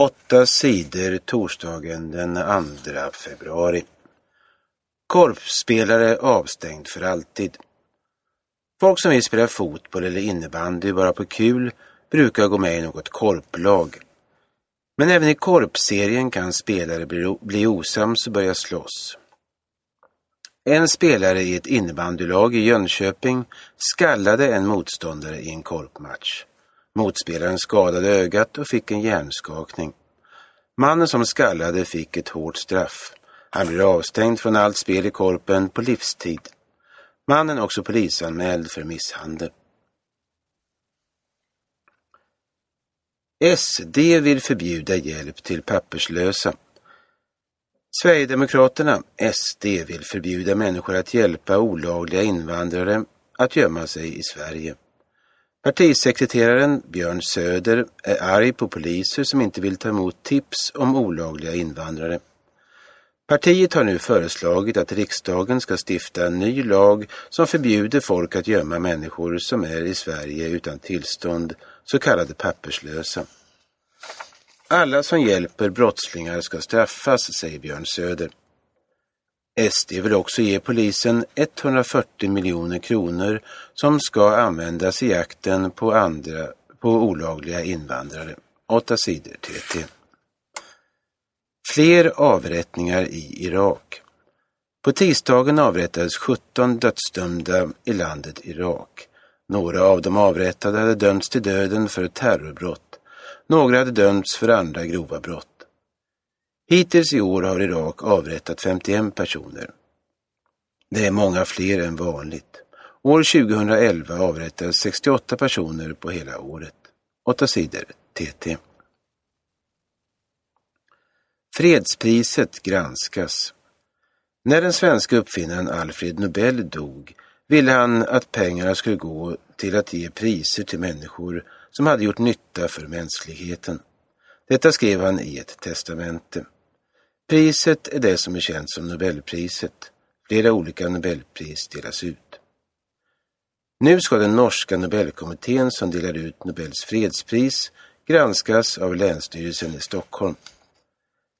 Åtta sidor torsdagen den 2 februari. Korpspelare avstängd för alltid. Folk som vill spela fotboll eller innebandy bara på kul brukar gå med i något korplag. Men även i korpserien kan spelare bli, bli osams och börja slåss. En spelare i ett innebandylag i Jönköping skallade en motståndare i en korpmatch. Motspelaren skadade ögat och fick en hjärnskakning. Mannen som skallade fick ett hårt straff. Han blir avstängd från allt spel i korpen på livstid. Mannen är också polisanmäld för misshandel. SD vill förbjuda hjälp till papperslösa. Sverigedemokraterna, SD, vill förbjuda människor att hjälpa olagliga invandrare att gömma sig i Sverige. Partisekreteraren Björn Söder är arg på poliser som inte vill ta emot tips om olagliga invandrare. Partiet har nu föreslagit att riksdagen ska stifta en ny lag som förbjuder folk att gömma människor som är i Sverige utan tillstånd, så kallade papperslösa. Alla som hjälper brottslingar ska straffas, säger Björn Söder. SD vill också ge polisen 140 miljoner kronor som ska användas i jakten på, andra, på olagliga invandrare. Åtta sidor TT. Fler avrättningar i Irak. På tisdagen avrättades 17 dödsdömda i landet Irak. Några av de avrättade hade dömts till döden för ett terrorbrott. Några hade dömts för andra grova brott. Hittills i år har Irak avrättat 51 personer. Det är många fler än vanligt. År 2011 avrättades 68 personer på hela året. Åtta sidor TT. Fredspriset granskas. När den svenska uppfinnaren Alfred Nobel dog ville han att pengarna skulle gå till att ge priser till människor som hade gjort nytta för mänskligheten. Detta skrev han i ett testamente. Priset är det som är känt som Nobelpriset. Flera olika Nobelpris delas ut. Nu ska den norska Nobelkommittén som delar ut Nobels fredspris granskas av Länsstyrelsen i Stockholm.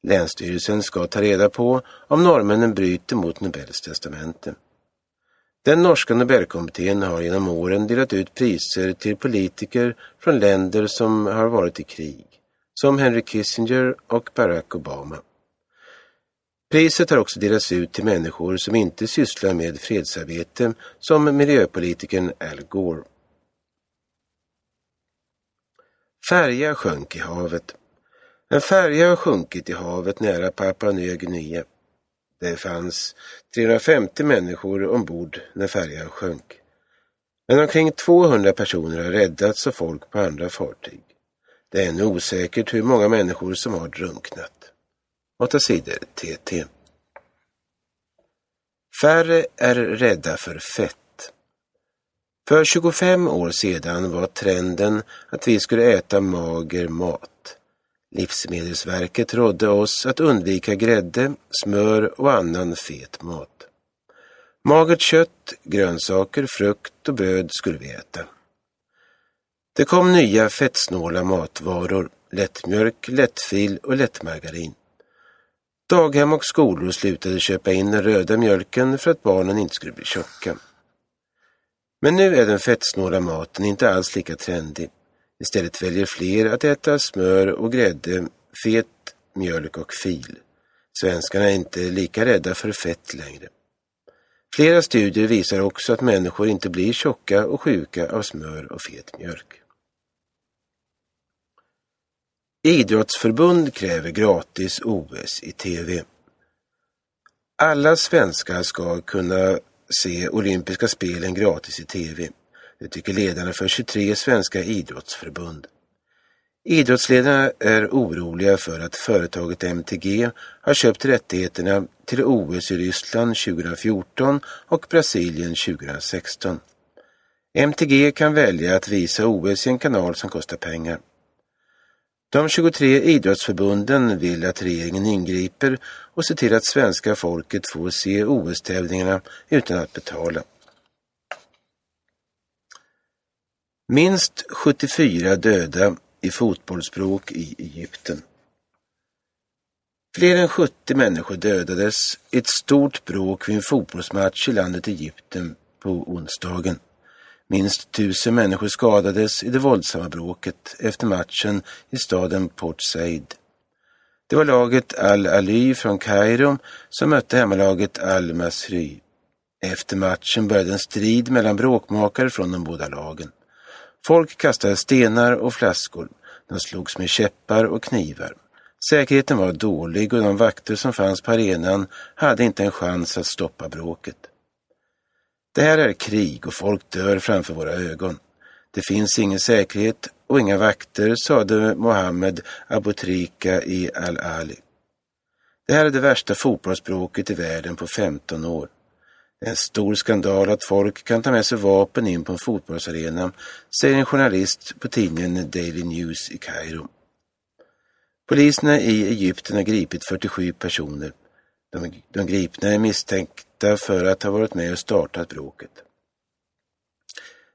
Länsstyrelsen ska ta reda på om norrmännen bryter mot Nobels testamente. Den norska Nobelkommittén har genom åren delat ut priser till politiker från länder som har varit i krig, som Henry Kissinger och Barack Obama. Priset har också delats ut till människor som inte sysslar med fredsarbete, som miljöpolitikern Al Gore. Färja sjönk i havet. En färja har sjunkit i havet nära Papua Nya Guinea. Det fanns 350 människor ombord när färjan sjönk. Men omkring 200 personer har räddats av folk på andra fartyg. Det är ännu osäkert hur många människor som har drunknat. 8 sidor TT. Färre är rädda för fett. För 25 år sedan var trenden att vi skulle äta mager mat. Livsmedelsverket rådde oss att undvika grädde, smör och annan fet mat. Magert kött, grönsaker, frukt och bröd skulle vi äta. Det kom nya fettsnåla matvaror, lättmjölk, lättfil och lättmargarin. Daghem och skolor slutade köpa in den röda mjölken för att barnen inte skulle bli tjocka. Men nu är den fettsnåla maten inte alls lika trendig. Istället väljer fler att äta smör och grädde, fet mjölk och fil. Svenskarna är inte lika rädda för fett längre. Flera studier visar också att människor inte blir tjocka och sjuka av smör och fet mjölk. Idrottsförbund kräver gratis OS i TV. Alla svenskar ska kunna se olympiska spelen gratis i TV. Det tycker ledarna för 23 svenska idrottsförbund. Idrottsledarna är oroliga för att företaget MTG har köpt rättigheterna till OS i Ryssland 2014 och Brasilien 2016. MTG kan välja att visa OS i en kanal som kostar pengar. De 23 idrottsförbunden vill att regeringen ingriper och ser till att svenska folket får se OS-tävlingarna utan att betala. Minst 74 döda i fotbollsbråk i Egypten. Fler än 70 människor dödades i ett stort bråk vid en fotbollsmatch i landet Egypten på onsdagen. Minst tusen människor skadades i det våldsamma bråket efter matchen i staden Port Said. Det var laget Al-Ali från Kairo som mötte hemmalaget Al-Masri. Efter matchen började en strid mellan bråkmakare från de båda lagen. Folk kastade stenar och flaskor. De slogs med käppar och knivar. Säkerheten var dålig och de vakter som fanns på arenan hade inte en chans att stoppa bråket. Det här är krig och folk dör framför våra ögon. Det finns ingen säkerhet och inga vakter, sade Mohammed Abutrika i Al-Ali. Det här är det värsta fotbollsbråket i världen på 15 år. Det är en stor skandal att folk kan ta med sig vapen in på en fotbollsarena, säger en journalist på tidningen Daily News i Kairo. Poliserna i Egypten har gripit 47 personer. De, de gripna är misstänkta för att ha varit med och startat bråket.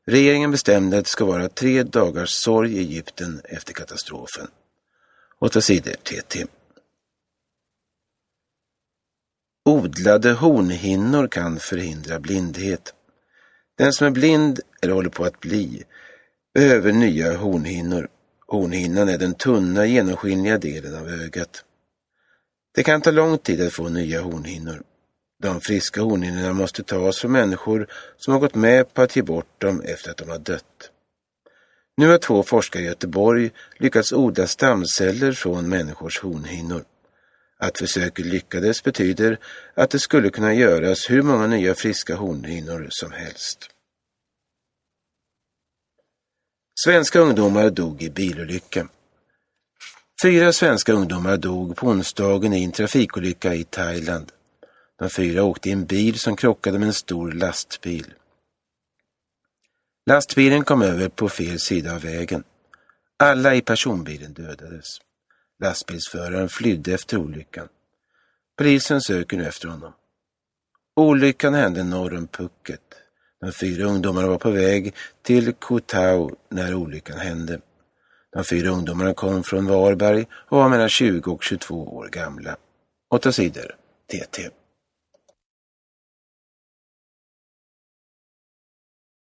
Regeringen bestämde att det ska vara tre dagars sorg i Egypten efter katastrofen. Åtta sidor TT. Odlade hornhinnor kan förhindra blindhet. Den som är blind eller håller på att bli behöver nya hornhinnor. Hornhinnan är den tunna genomskinliga delen av ögat. Det kan ta lång tid att få nya hornhinnor. De friska hornhinnorna måste tas från människor som har gått med på att ge bort dem efter att de har dött. Nu har två forskare i Göteborg lyckats odla stamceller från människors hornhinnor. Att försöket lyckades betyder att det skulle kunna göras hur många nya friska hornhinnor som helst. Svenska ungdomar dog i bilolycka. Fyra svenska ungdomar dog på onsdagen i en trafikolycka i Thailand. De fyra åkte i en bil som krockade med en stor lastbil. Lastbilen kom över på fel sida av vägen. Alla i personbilen dödades. Lastbilsföraren flydde efter olyckan. Polisen söker nu efter honom. Olyckan hände norr om Phuket. De fyra ungdomarna var på väg till Koh Tao när olyckan hände. De fyra ungdomarna kom från Varberg och var mellan 20 och 22 år gamla. Åtta sidor TT.